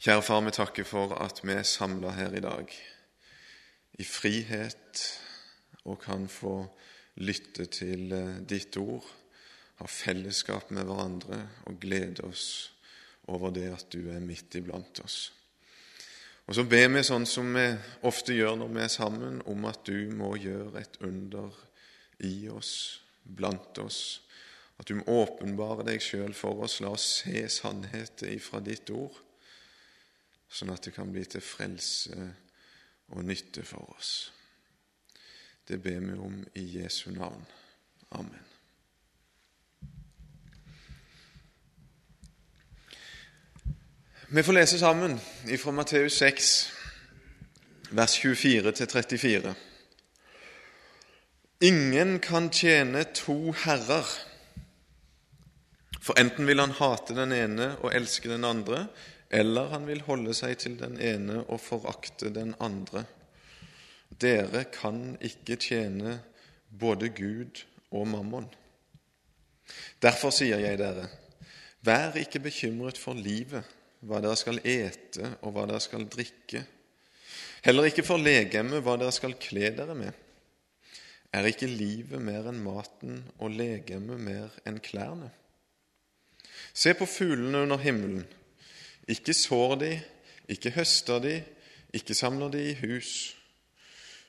Kjære Far, vi takker for at vi er samla her i dag i frihet og kan få lytte til eh, ditt ord, ha fellesskap med hverandre og glede oss over det at du er midt iblant oss. Og så ber vi sånn som vi ofte gjør når vi er sammen, om at du må gjøre et under i oss, blant oss. At du må åpenbare deg sjøl for oss. La oss se sannheten ifra ditt ord sånn at det kan bli til frelse og nytte for oss. Det ber vi om i Jesu navn. Amen. Vi får lese sammen fra Matteus 6, vers 24-34. Ingen kan tjene to herrer, for enten vil han hate den ene og elske den andre, eller han vil holde seg til den ene og forakte den andre. Dere kan ikke tjene både Gud og mammon. Derfor sier jeg dere, vær ikke bekymret for livet, hva dere skal ete og hva dere skal drikke. Heller ikke for legemet, hva dere skal kle dere med. Er ikke livet mer enn maten og legemet mer enn klærne? Se på fuglene under himmelen. Ikke sår de, ikke høster de, ikke samler de i hus,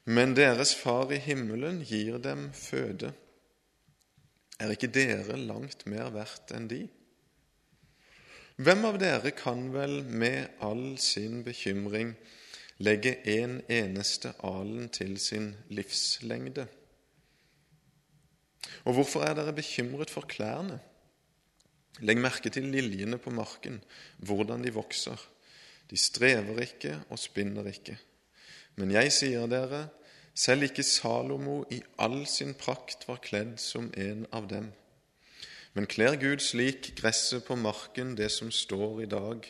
men deres Far i himmelen gir dem føde. Er ikke dere langt mer verdt enn de? Hvem av dere kan vel med all sin bekymring legge en eneste alen til sin livslengde? Og hvorfor er dere bekymret for klærne? Legg merke til liljene på marken, hvordan de vokser. De strever ikke og spinner ikke. Men jeg sier dere, selv ikke Salomo i all sin prakt var kledd som en av dem. Men kler Gud slik gresset på marken, det som står i dag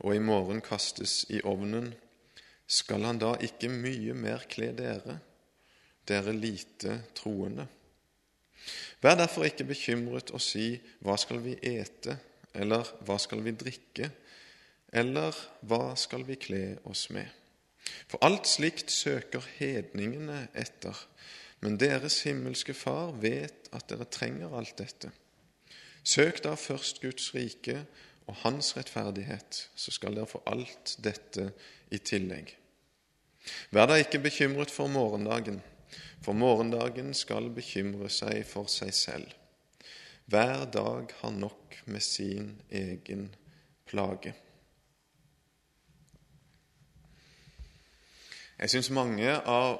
og i morgen kastes i ovnen, skal han da ikke mye mer kle dere, dere lite troende? Vær derfor ikke bekymret og si 'Hva skal vi ete?' eller 'Hva skal vi drikke?' eller 'Hva skal vi kle oss med?' For alt slikt søker hedningene etter, men deres himmelske Far vet at dere trenger alt dette. Søk da først Guds rike og Hans rettferdighet, så skal dere få alt dette i tillegg. Vær da ikke bekymret for morgendagen for morgendagen skal bekymre seg for seg selv. Hver dag har nok med sin egen plage. Jeg syns mange av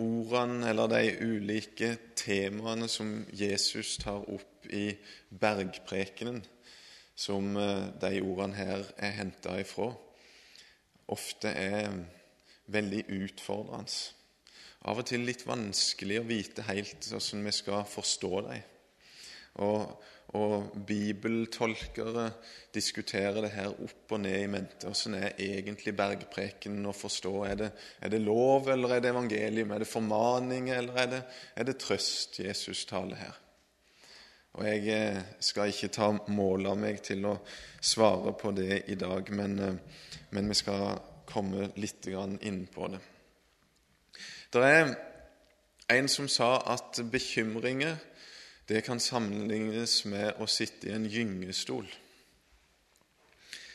ordene eller de ulike temaene som Jesus tar opp i bergprekenen, som eh, de ordene her er henta ifra, ofte er veldig utfordrende av og til litt vanskelig å vite helt hvordan vi skal forstå dem. Og, og bibeltolkere diskuterer det her opp og ned i mente. Hvordan er egentlig bergpreken å forstå? Er det, er det, lov, eller er det evangelium? Er det formaning, eller er det, er det trøst Jesus taler her? Og Jeg eh, skal ikke ta mål av meg til å svare på det i dag, men, eh, men vi skal komme litt inn på det. Det er en som sa at bekymringer det kan sammenlignes med å sitte i en gyngestol.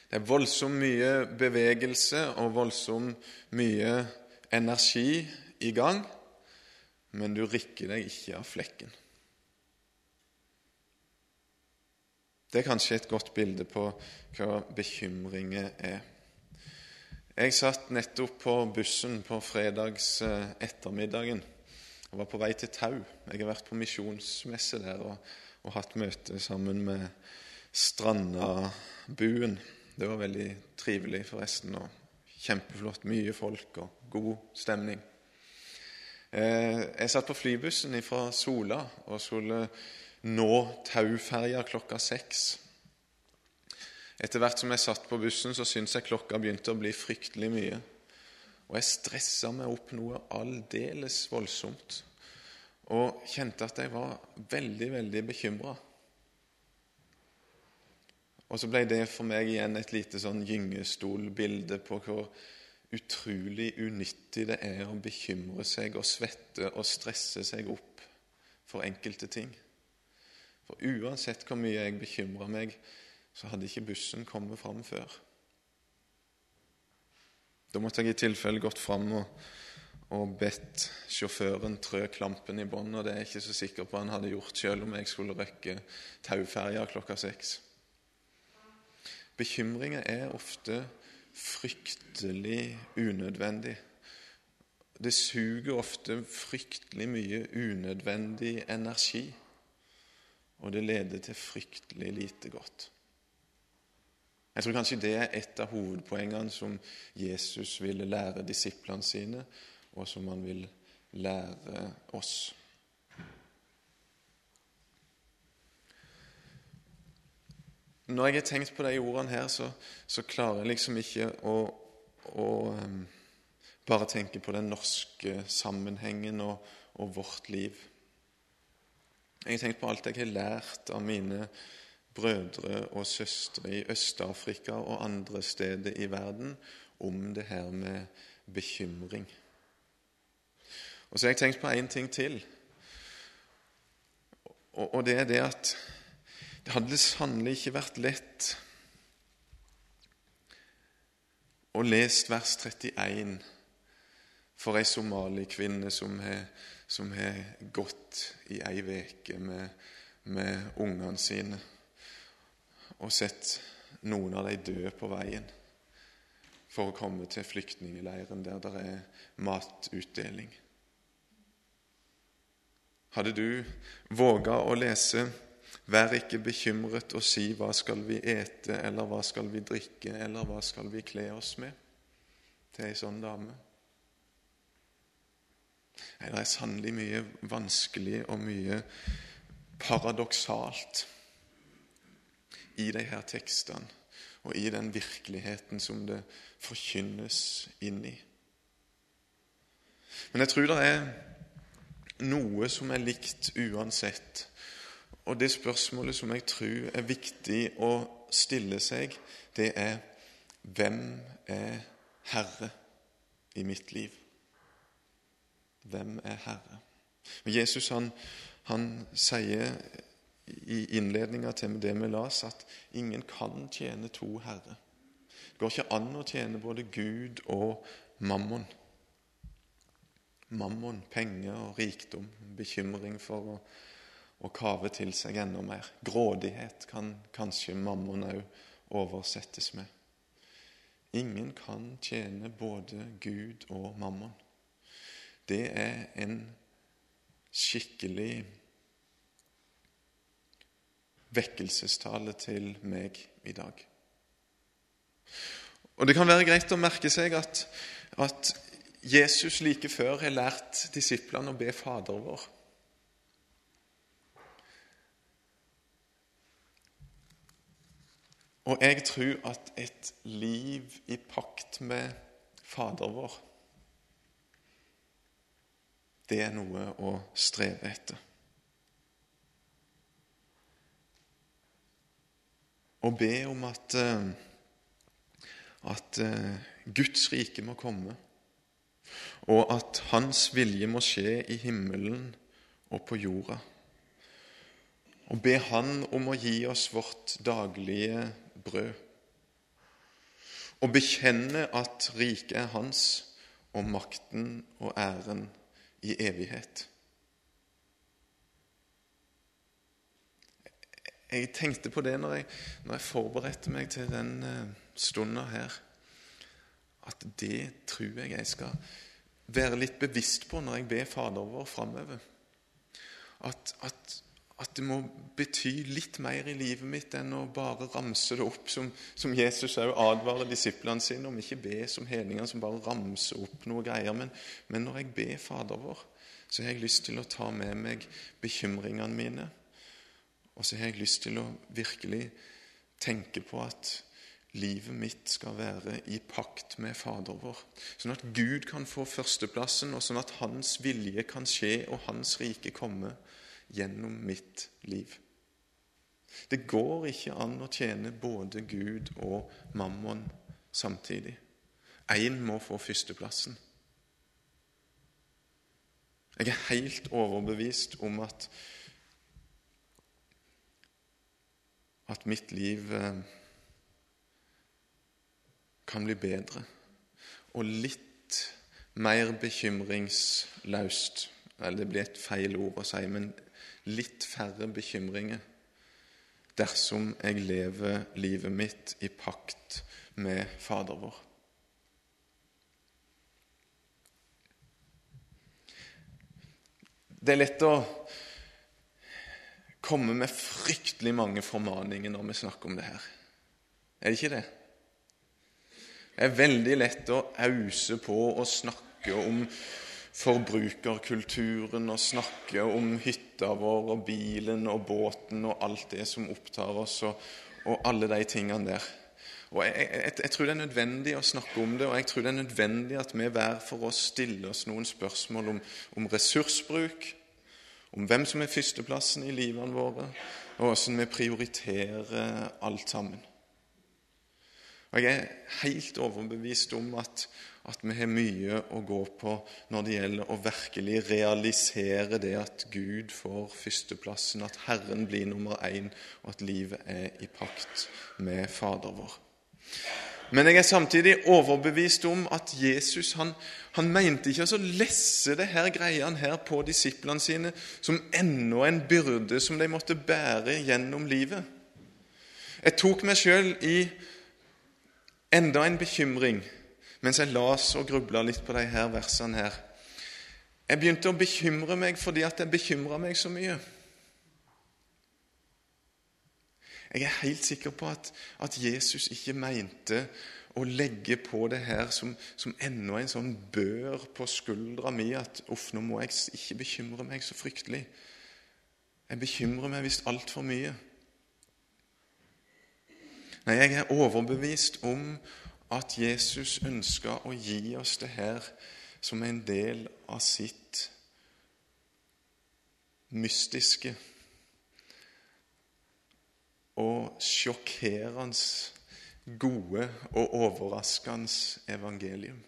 Det er voldsomt mye bevegelse og voldsomt mye energi i gang, men du rikker deg ikke av flekken. Det er kanskje et godt bilde på hva bekymringer er. Jeg satt nettopp på bussen på fredags eh, ettermiddagen og var på vei til Tau. Jeg har vært på misjonsmesse der og, og, hatt møte sammen med Strandabuen. Det var veldig trivelig, forresten, og kjempeflott. Mye folk og god stemning. Eh, jeg satt på flybussen fra Sola og skulle nå Tau-ferja klokka seks. Etter hvert som jeg satt på bussen, så syntes jeg klokka begynte å bli fryktelig mye. Og jeg stressa meg opp noe aldeles voldsomt og kjente at jeg var veldig, veldig bekymra. Og så ble det for meg igjen et lite sånn gyngestolbilde på hvor utrolig unyttig det er å bekymre seg og svette og stresse seg opp for enkelte ting. For uansett hvor mye jeg bekymra meg, så hadde ikke bussen kommet fram før. Da måtte jeg i tilfelle gått fram og, og bedt sjåføren trø klampen i bånn, og det er jeg ikke så sikker på han hadde gjort selv om jeg skulle røkke tauferja klokka seks. Bekymringer er ofte fryktelig unødvendig. Det suger ofte fryktelig mye unødvendig energi, og det leder til fryktelig lite godt. Jeg tror kanskje det er et av hovedpoengene som Jesus ville lære disiplene sine, og som han vil lære oss. Når jeg har tenkt på de ordene her, så, så klarer jeg liksom ikke å, å um, bare tenke på den norske sammenhengen og, og, vårt liv. Jeg har tenkt på alt jeg har lært av mine brødre og søstre i Øst-Afrika og andre steder i verden om det her med bekymring. Og så har jeg tenkt på én ting til, og, det er det at det hadde sannelig ikke vært lett å lese vers 31 for ei somalikvinne som har, som har gått i ei uke med, med ungene sine og sett noen av de dø på veien for å komme til flyktningleiren der det er matutdeling. Hadde du våga å lese Vær ikke bekymret og si 'hva skal vi ete', eller 'hva skal vi drikke', eller 'hva skal vi kle oss med' til ei sånn dame. Nei, Det er sannelig mye vanskelig og mye paradoksalt i de her tekstene og i den virkeligheten som det forkynnes inn i. Men jeg tror det er noe som er likt uansett og det spørsmålet som jeg tror er viktig å stille seg, det er hvem er Herre i mitt liv? Hvem er Herre? Jesus han, han sier i innledninga til det vi las, at ingen kan tjene to herrer. Det går ikke an å tjene både Gud og mammon. Mammon, penger og rikdom, bekymring for å å kave til seg enda mer. Grådighet kan kanskje mammon òg oversettes med. Ingen kan tjene både Gud og mammon. Det er en skikkelig vekkelsestale til meg i dag. Og Det kan være greit å merke seg at, at Jesus like før har lært disiplene å be Fader vår. Og jeg tror at et liv i pakt med Fader vår, det er noe å streve etter. Å be om at, eh, at eh, Guds rike må komme, og at Hans vilje må skje i himmelen og på jorda. Og be Han om å gi oss vårt daglige brød. Og bekjenne at riket er hans, og makten og æren i evighet. Jeg tenkte på det når jeg, når jeg forberedte meg til den eh, stunda her, at det tror jeg jeg skal være litt bevisst på når jeg ber Fader vår framover. At, at at det må bety litt mer i livet mitt enn å bare ramse det opp, som, som Jesus òg advarer disiplene sine om. Ikke be som hedningene som bare ramser opp noe greier. Men, men, når jeg ber Fader vår, så har jeg lyst til å ta med meg bekymringene mine. Og så har jeg lyst til å virkelig tenke på at livet mitt skal være i pakt med Fader vår. Sånn at Gud kan få førsteplassen, og sånn at Hans vilje kan skje og Hans rike komme gjennom mitt liv. Det går ikke an å tjene både Gud og mammon samtidig. Én må få førsteplassen. Jeg er helt overbevist om at at mitt liv eh, kan bli bedre og litt mer bekymringslaust. Eller det blir et feil ord å si, men litt færre bekymringer dersom jeg lever livet mitt i pakt med Fader vår. Det er lett å komme med fryktelig mange formaninger når vi snakker om det her. Er det ikke det? Det er veldig lett å ause på og snakke om forbrukerkulturen og snakke om hytta vår og bilen og båten og alt det som opptar oss, og, og alle de tingene der. Og jeg, jeg, jeg, tror det er nødvendig å snakke om det, og jeg tror det er nødvendig at vi hver for oss stiller oss noen spørsmål om, om ressursbruk, om hvem som er førsteplassen i livene våre, og hvordan vi prioriterer alt sammen. Og Jeg er helt overbevist om at, at vi har mye å gå på når det gjelder å virkelig realisere det at Gud får førsteplassen, at Herren blir nummer én, og at livet er i pakt med Fader vår. Men jeg er samtidig overbevist om at Jesus han, han mente ikke å lesse det her greiene her på disiplene sine som enda en byrde som de måtte bære gjennom livet. Jeg tok meg sjøl i enda en bekymring mens jeg las og grubla litt på de her versene her. Jeg begynte å bekymre meg fordi at jeg bekymra meg så mye. Jeg er helt sikker på at, at Jesus ikke mente å legge på det her som, som enda en sånn bør på skuldra mi at uff, nå må jeg ikke bekymre meg så fryktelig. Jeg bekymrer meg visst altfor mye. Nei, jeg er overbevist om at Jesus ønska å gi oss det her som en del av sitt mystiske og sjokkerende gode og overraskende evangelium.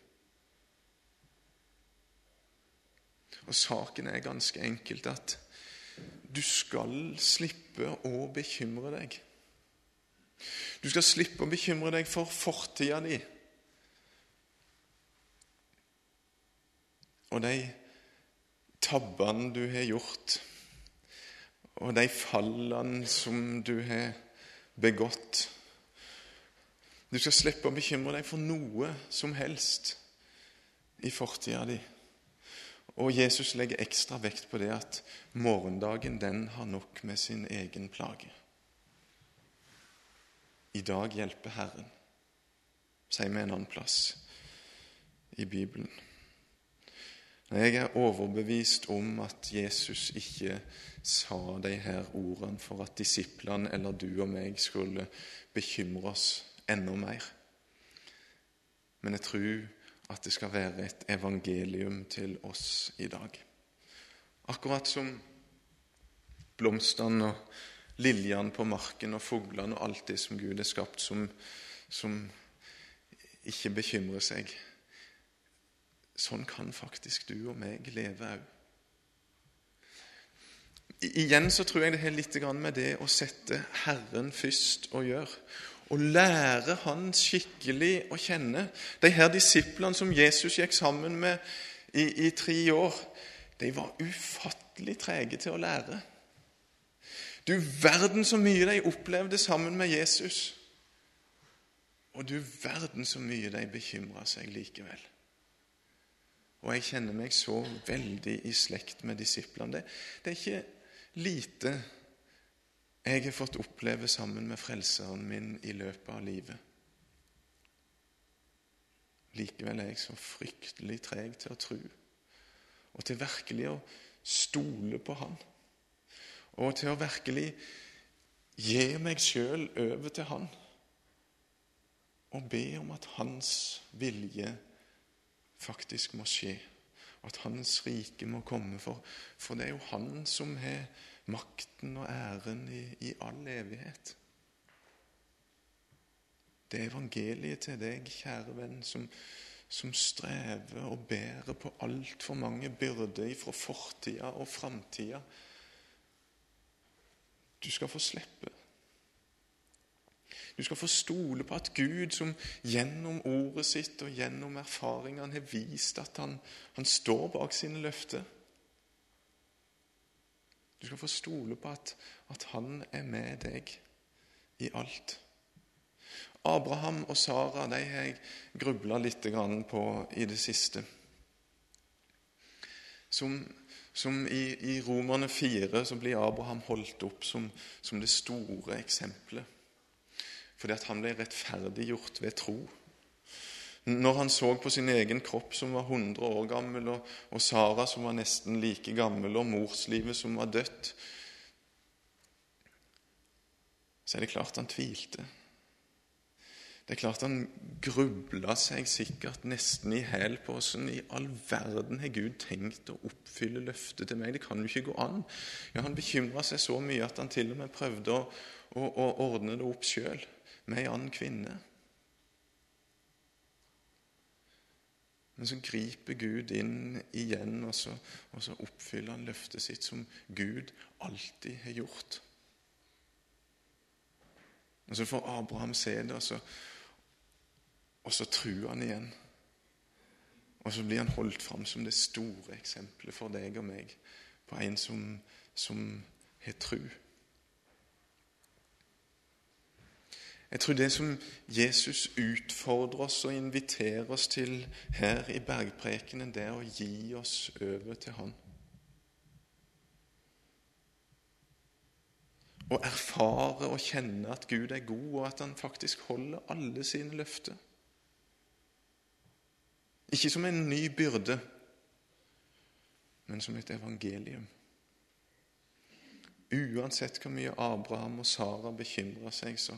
Og Saken er ganske enkelt at du skal slippe å bekymre deg. Du skal slippe å bekymre deg for fortida di. Og de tabbene du har gjort og de fallene som du har begått. Du skal slippe å bekymre deg for noe som helst i fortida di. Og Jesus legger ekstra vekt på det at morgendagen den har nok med sin egen plage. I dag hjelper Herren, sier vi en annen plass i Bibelen. Jeg er overbevist om at Jesus ikke sa de her ordene for at disiplene eller du og meg skulle bekymre oss enda mer. Men jeg tror at det skal være et evangelium til oss i dag. Akkurat som blomstene og liljene på marken og fuglene og alt det som Gud har skapt, som, som ikke bekymrer seg Sånn kan faktisk du og meg leve òg. Igjen så tror jeg det har litt med det å sette Herren først å gjøre. Å lære Han skikkelig å kjenne. De her disiplene som Jesus gikk sammen med i, i tre år, de var ufattelig trege til å lære. Du verden så mye de opplevde sammen med Jesus. Og du verden så mye de bekymra seg likevel. Og jeg kjenner meg så veldig i slekt med disiplene. Det, det, er ikke lite jeg har fått oppleve sammen med Frelseren min i løpet av livet. Likevel er jeg så fryktelig treg til å tro, og til virkelig å stole på Han. Og til å virkelig gi meg sjøl over til Han og be om at Hans vilje faktisk må skje. At Hans rike må komme. For, for det er jo Han som har makten og æren i, i all evighet. Det er evangeliet til deg, kjære venn, som, som strever og bærer på altfor mange byrder fra fortida og framtida. Du skal få slippe. Du skal få stole på at Gud, som gjennom ordet sitt og gjennom erfaringene har vist at han, han står bak sine løfter Du skal få stole på at, at han er med deg i alt. Abraham og Sara de har jeg grubla litt på i det siste. Som, som i, i, Romerne 4 så blir Abraham holdt opp som, som det store eksempelet. Fordi at han ble rettferdiggjort ved tro. Når han så på sin egen kropp, som var 100 år gammel, og, og Sara, som var nesten like gammel, og morslivet, som var dødt, så er det klart han tvilte. Det er klart Han grubla seg sikkert nesten i hæl på åssen i all verden har Gud tenkt å oppfylle løftet til meg. Det kan jo ikke gå an. Ja, Han bekymra seg så mye at han til og med prøvde å, å, å ordne det opp sjøl med ei annen kvinne. Men så griper Gud inn igjen, og så, og så oppfyller han løftet sitt som Gud alltid har gjort. Og Så får Abraham se det, og så, og så truer han igjen. Og så blir han holdt fram som det store eksempelet for deg og meg på en som, som har tru. Jeg tror det som Jesus utfordrer oss og inviterer oss til her i bergprekenen, det er å gi oss over til Han. Å erfare og kjenne at Gud er god, og at Han faktisk holder alle sine løfter. Ikke som en ny byrde, men som et evangelium. Uansett hvor mye Abraham og Sara bekymrer seg, så,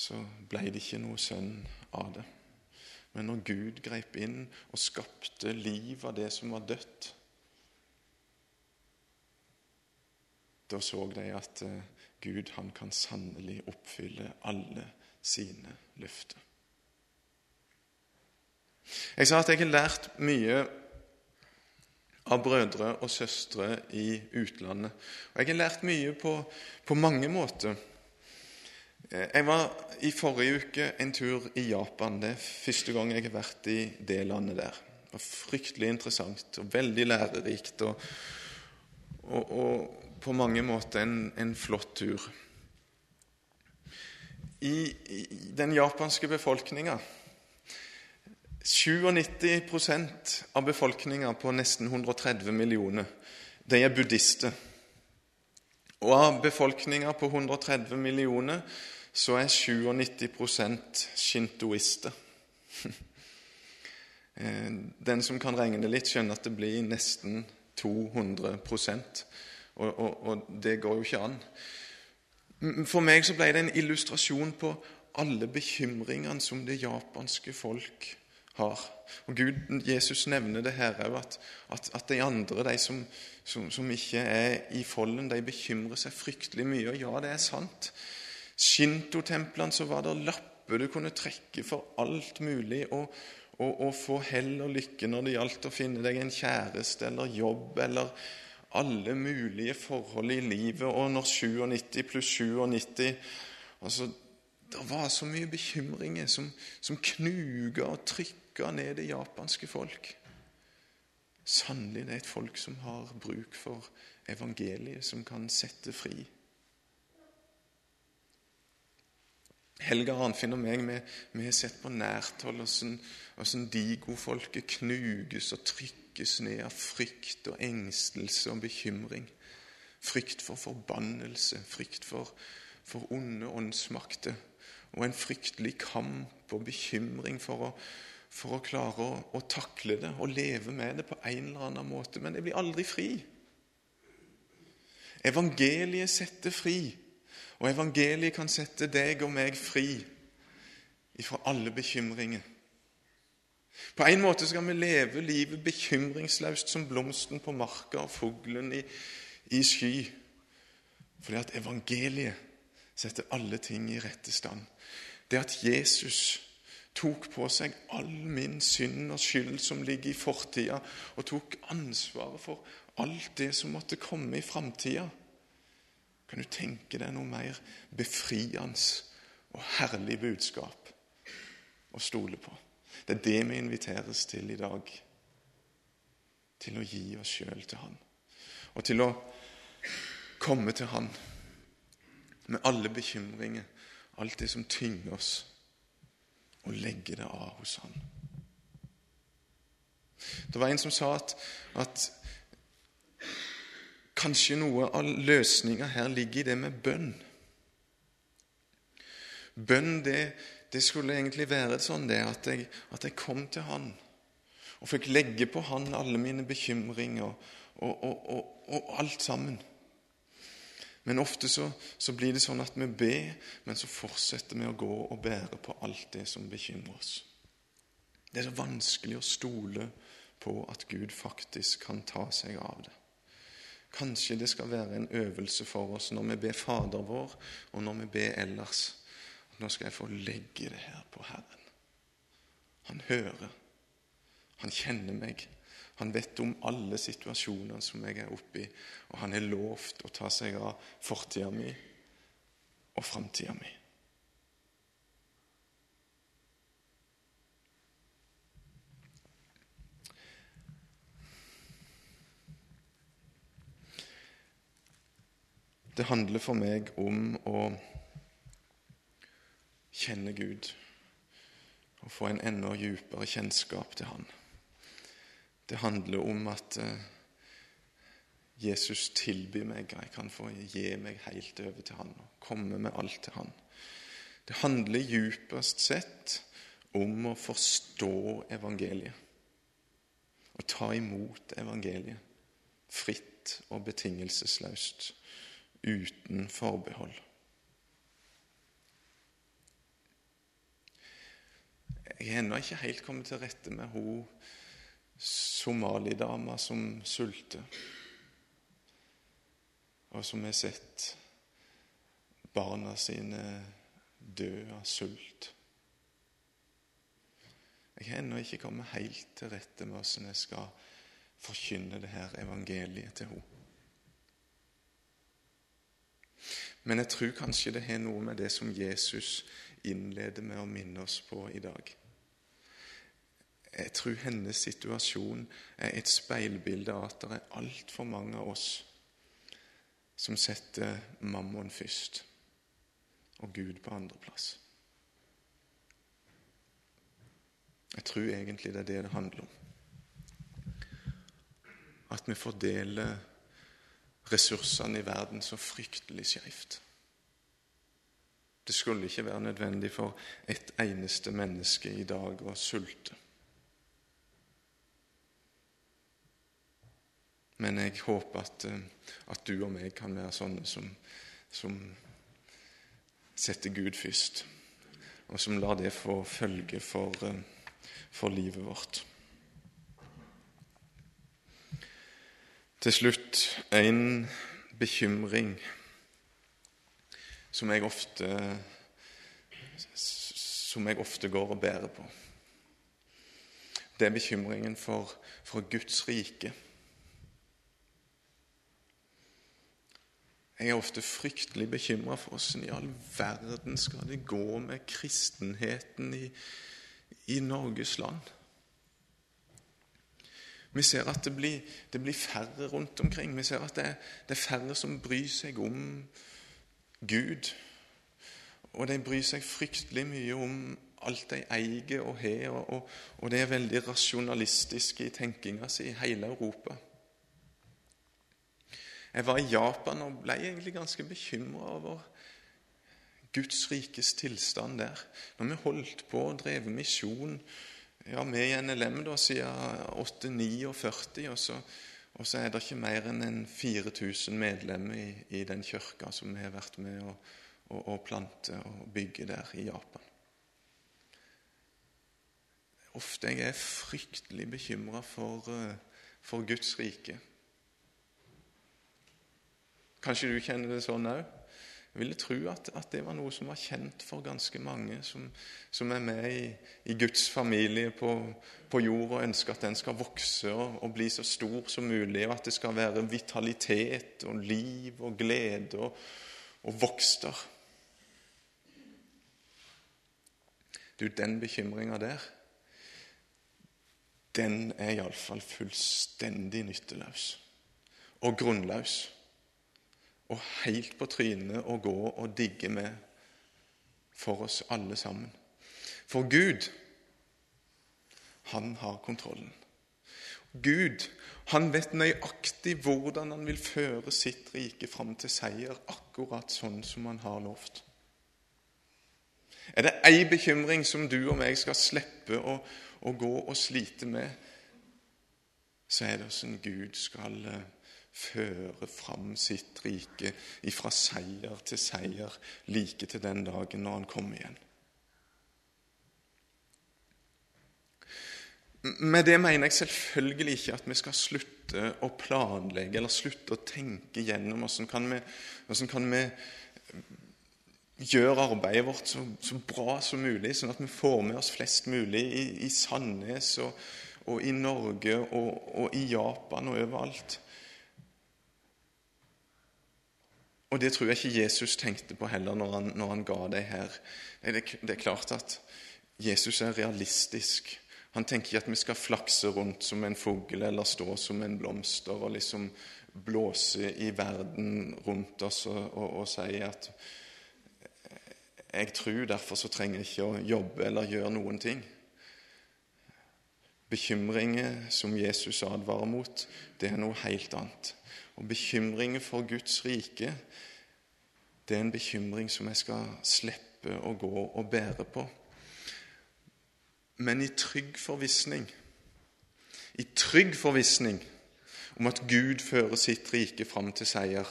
så ble det ikke noe sønn av det. Men når Gud grep inn og skapte liv av det som var dødt, da så de at eh, Gud han kan sannelig oppfylle alle sine løfter. Jeg sa at jeg har lært mye av brødre og søstre i utlandet. Og jeg har lært mye på, på mange måter. Jeg var i forrige uke en tur i Japan. Det er første gang jeg har vært i det landet der. Det var Fryktelig interessant og veldig lærerikt. Og, og, og på mange måter en, en flott tur. I, i den japanske befolkninga 97% av befolkninga på nesten 130 millioner, de er buddhister. Og av befolkninga på 130 millioner så er 97% shintoister. Eh, den som kan regne litt, skjønner at det blir nesten 200 og, og, og det går jo ikke an. For meg så ble det en illustrasjon på alle bekymringene som det japanske folk har. Og Gud, Jesus nevner det her òg, at, at, at, de andre, de som, som, som, ikke er i folden, de bekymrer seg fryktelig mye. Og ja, det er sant. Shinto-templene så var det lapper du kunne trekke for alt mulig. og, og få hell og lykke når det gjaldt å finne deg en kjæreste eller jobb eller alle mulige forhold i livet. Og når 97 pluss 97 altså, Det var så mye bekymringer som, som knuga og trykka trykka ned det japanske folk. Sannelig det er et folk som har bruk for evangeliet, som kan sette fri. Helga Arnfinn og meg vi, vi, har sett på nært hold hvordan digofolket knuges og trykkes ned av frykt og engstelse og bekymring. Frykt for forbannelse, frykt for, for onde åndsmakter. Og en fryktelig kamp og bekymring for å, for å klare å, å, takle det og leve med det på en eller annen måte. Men jeg blir aldri fri. Evangeliet setter fri, og evangeliet kan sette deg og meg fri ifra alle bekymringer. På en måte skal vi leve livet bekymringsløst som blomsten på marka og fuglen i, i sky. Fordi at evangeliet setter alle ting i rette stand. Det at Jesus tok på seg all min synd og skyld som ligger i fortida, og tok ansvaret for alt det som måtte komme i framtida. Kan du tenke deg noe mer befriende og herlig budskap å stole på? Det er det vi inviteres til i dag. Til å gi oss sjøl til Han. Og til å komme til Han med alle bekymringer, alt det som tynger oss, og legge det av hos Han. Det var en som sa at, at kanskje noe av løsninga her ligger i det med bønn. Bønn, det, det skulle egentlig være sånn det at jeg, at jeg, kom til Han og fikk legge på Han alle mine bekymringer og, og, og, og alt sammen. Men ofte så, så, blir det sånn at vi ber, men så fortsetter vi å gå og bære på alt det som bekymrer oss. Det er så vanskelig å stole på at Gud faktisk kan ta seg av det. Kanskje det skal være en øvelse for oss når vi ber Fader vår, og når vi ber ellers. At nå skal jeg få legge det her på Herren. Han hører. Han kjenner meg. Han vet om alle situasjoner som jeg er oppe i, og han har lovt å ta seg av fortida mi og framtida mi. Det handler for meg om å kjenne Gud og få en enda dypere kjennskap til Han. Det handler om at eh, Jesus tilbyr meg, jeg kan få gi meg helt over til Han og komme med alt til Han. Det handler djupest sett om å forstå evangeliet. Å ta imot evangeliet fritt og betingelsesløst uten forbehold. Jeg har ennå ikke helt kommet til rette med hun somalidama som sulter, og som har sett barna sine dø av sult. Jeg har ennå ikke kommet helt til rette med hvordan jeg skal forkynne det her evangeliet til henne. Men jeg tror kanskje det har noe med det som Jesus innleder med å minne oss på i dag. Jeg tror hennes situasjon er et speilbilde av at det er altfor mange av oss som setter mammon først og Gud på andreplass. Jeg tror egentlig det er det det handler om. At vi fordeler ressursene i verden så fryktelig skjevt. Det skulle ikke være nødvendig for et eneste menneske i dag å sulte. Men jeg håper at, eh, at du og meg kan være sånne som, som setter Gud først, og som lar det få følge for, eh, for livet vårt. Til slutt en bekymring som jeg ofte, som jeg ofte går og bærer på. Det er bekymringen for, for Guds rike. Jeg er ofte fryktelig bekymra for hvordan i all verden skal det gå med kristenheten i, i Norges land. Vi ser at det blir, det blir, færre rundt omkring. Vi ser at det, det, er færre som bryr seg om Gud. Og de bryr seg fryktelig mye om alt de eier og har, og, og, og det er veldig rasjonalistiske i tenkinga si i hele Europa. Jeg var i Japan og ble egentlig ganske bekymra over Guds rikes tilstand der. Når vi holdt på å dreve misjon ja, med i NLM da, siden 849, og så, og så er det ikke mer enn en 4000 medlemmer i, i den kirka som vi har vært med å, å, å plante og bygge der i Japan. Ofte jeg er fryktelig bekymra for, eh, for Guds rike. Kanskje du kjenner det sånn òg? Jeg ville tro at, at, det var noe som var kjent for ganske mange som, som er med i, i, Guds familie på, på jord og ønsker at den skal vokse og, og, bli så stor som mulig, og at det skal være vitalitet og liv og glede og, og vokster. Du, den bekymringa der, den er iallfall fullstendig nytteløs og grunnløs og helt på trynet å gå og digge med for oss alle sammen. For Gud, han har kontrollen. Gud, han vet nøyaktig hvordan han vil føre sitt rike fram til seier, akkurat sånn som han har lovt. Er det ei bekymring som du og meg skal slippe å, å gå og slite med, så er det hvordan Gud skal uh, føre fram sitt rike ifra seier til seier like til den dagen når han kommer igjen. Med det mener jeg selvfølgelig ikke at vi skal slutte å planlegge eller slutte å tenke gjennom hvordan kan vi, hvordan kan vi gjøre arbeidet vårt så, så, bra som mulig, sånn at vi får med oss flest mulig i, i Sandnes og, og, i Norge og, og i Japan og overalt. Og det tror jeg ikke Jesus tenkte på heller når han, når han ga det her. Det, det, er klart at Jesus er realistisk. Han tenker ikke at vi skal flakse rundt som en fugl eller stå som en blomster og liksom blåse i verden rundt oss og, og, og si at jeg tror, derfor så trenger jeg ikke å jobbe eller gjøre noen ting. Bekymringer som Jesus advarer mot, det er noe helt annet. Og bekymringen for Guds rike, det er en bekymring som jeg skal slippe å gå og bære på. Men i trygg forvissning, i trygg forvissning om at Gud fører sitt rike fram til seier,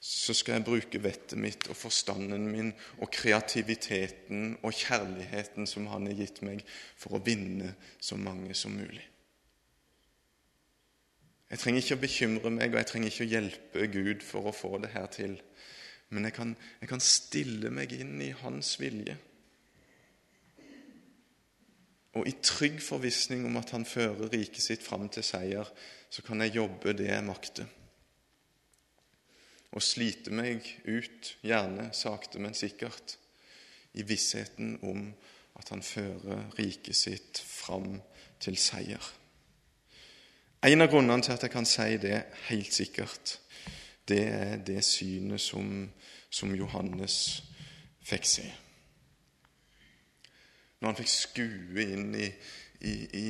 så skal jeg bruke vettet mitt og forstanden min og kreativiteten og kjærligheten som Han har gitt meg, for å vinne så mange som mulig. Jeg trenger ikke å bekymre meg, og jeg trenger ikke å hjelpe Gud for å få det her til. Men jeg kan, jeg kan stille meg inn i Hans vilje. Og i trygg forvissning om at Han fører riket sitt fram til seier, så kan jeg jobbe det jeg makter. Og slite meg ut, gjerne sakte, men sikkert, i vissheten om at Han fører riket sitt fram til seier. En av grunnene til at jeg kan si det helt sikkert, det er det synet som, som Johannes fikk se. Når han fikk skue inn i, i, i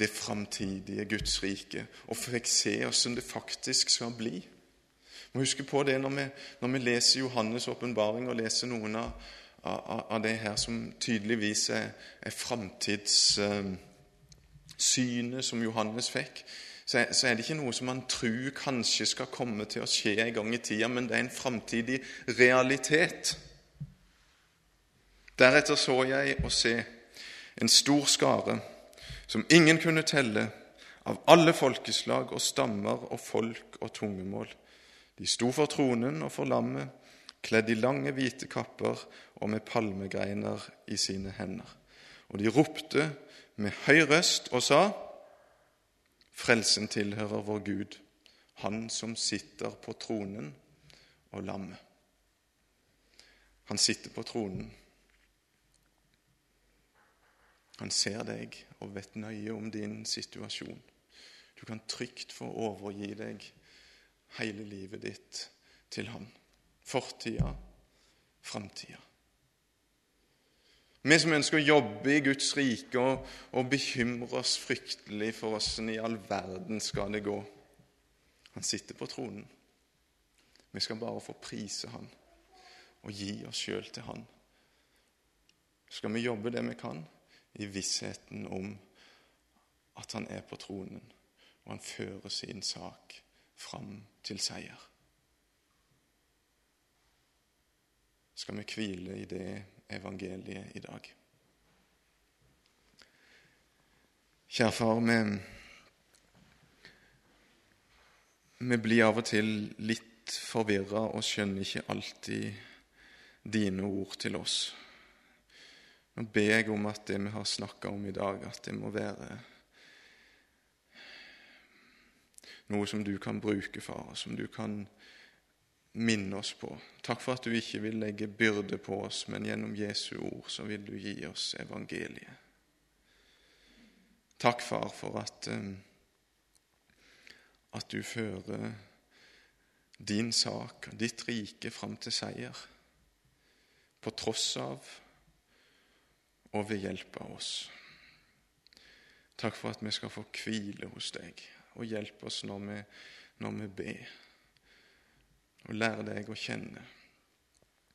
det framtidige Guds rike og fikk se hvordan det faktisk skal bli. Vi må huske på det når vi, når vi leser Johannes' åpenbaring og leser noen av, av, av, det her som tydeligvis er, er framtids... Uh, synet som Johannes fikk, så er det ikke noe som man tror kanskje skal komme til å skje en gang i tida, men det er en framtidig realitet. Deretter så jeg å se en stor skare som ingen kunne telle, av alle folkeslag og stammer og folk og tungemål. De sto for tronen og for lammet, kledd i lange, hvite kapper og med palmegreiner i sine hender. Og de ropte med høy røst og sa:" Frelsen tilhører vår Gud, Han som sitter på tronen og lammet. Han sitter på tronen. Han ser deg og vet nøye om din situasjon. Du kan trygt få overgi deg hele livet ditt til Han. Fortida, framtida. Vi som ønsker å jobbe i Guds rike og, og bekymre oss fryktelig for åssen i all verden skal det gå. Han sitter på tronen. Vi skal bare få prise Han og gi oss sjøl til Han. Skal vi jobbe det vi kan, i vissheten om at Han er på tronen, og Han fører sin sak fram til seier. Skal vi hvile i det evangeliet i dag. Kjære far, vi, vi blir av og til litt forvirra og skjønner ikke alltid dine ord til oss. Nå ber jeg om at det vi har snakka om i dag, at det må være noe som du kan bruke, far, som du kan minne oss på. Takk for at du ikke vil legge byrde på oss, men gjennom Jesu ord så vil du gi oss evangeliet. Takk, far, for at, eh, at du fører din sak og ditt rike fram til seier, på tross av og ved hjelp av oss. Takk for at vi skal få hvile hos deg, og hjelpe oss når vi, når vi ber. Og lære deg å kjenne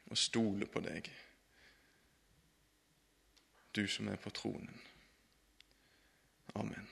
og stole på deg, du som er på tronen. Amen.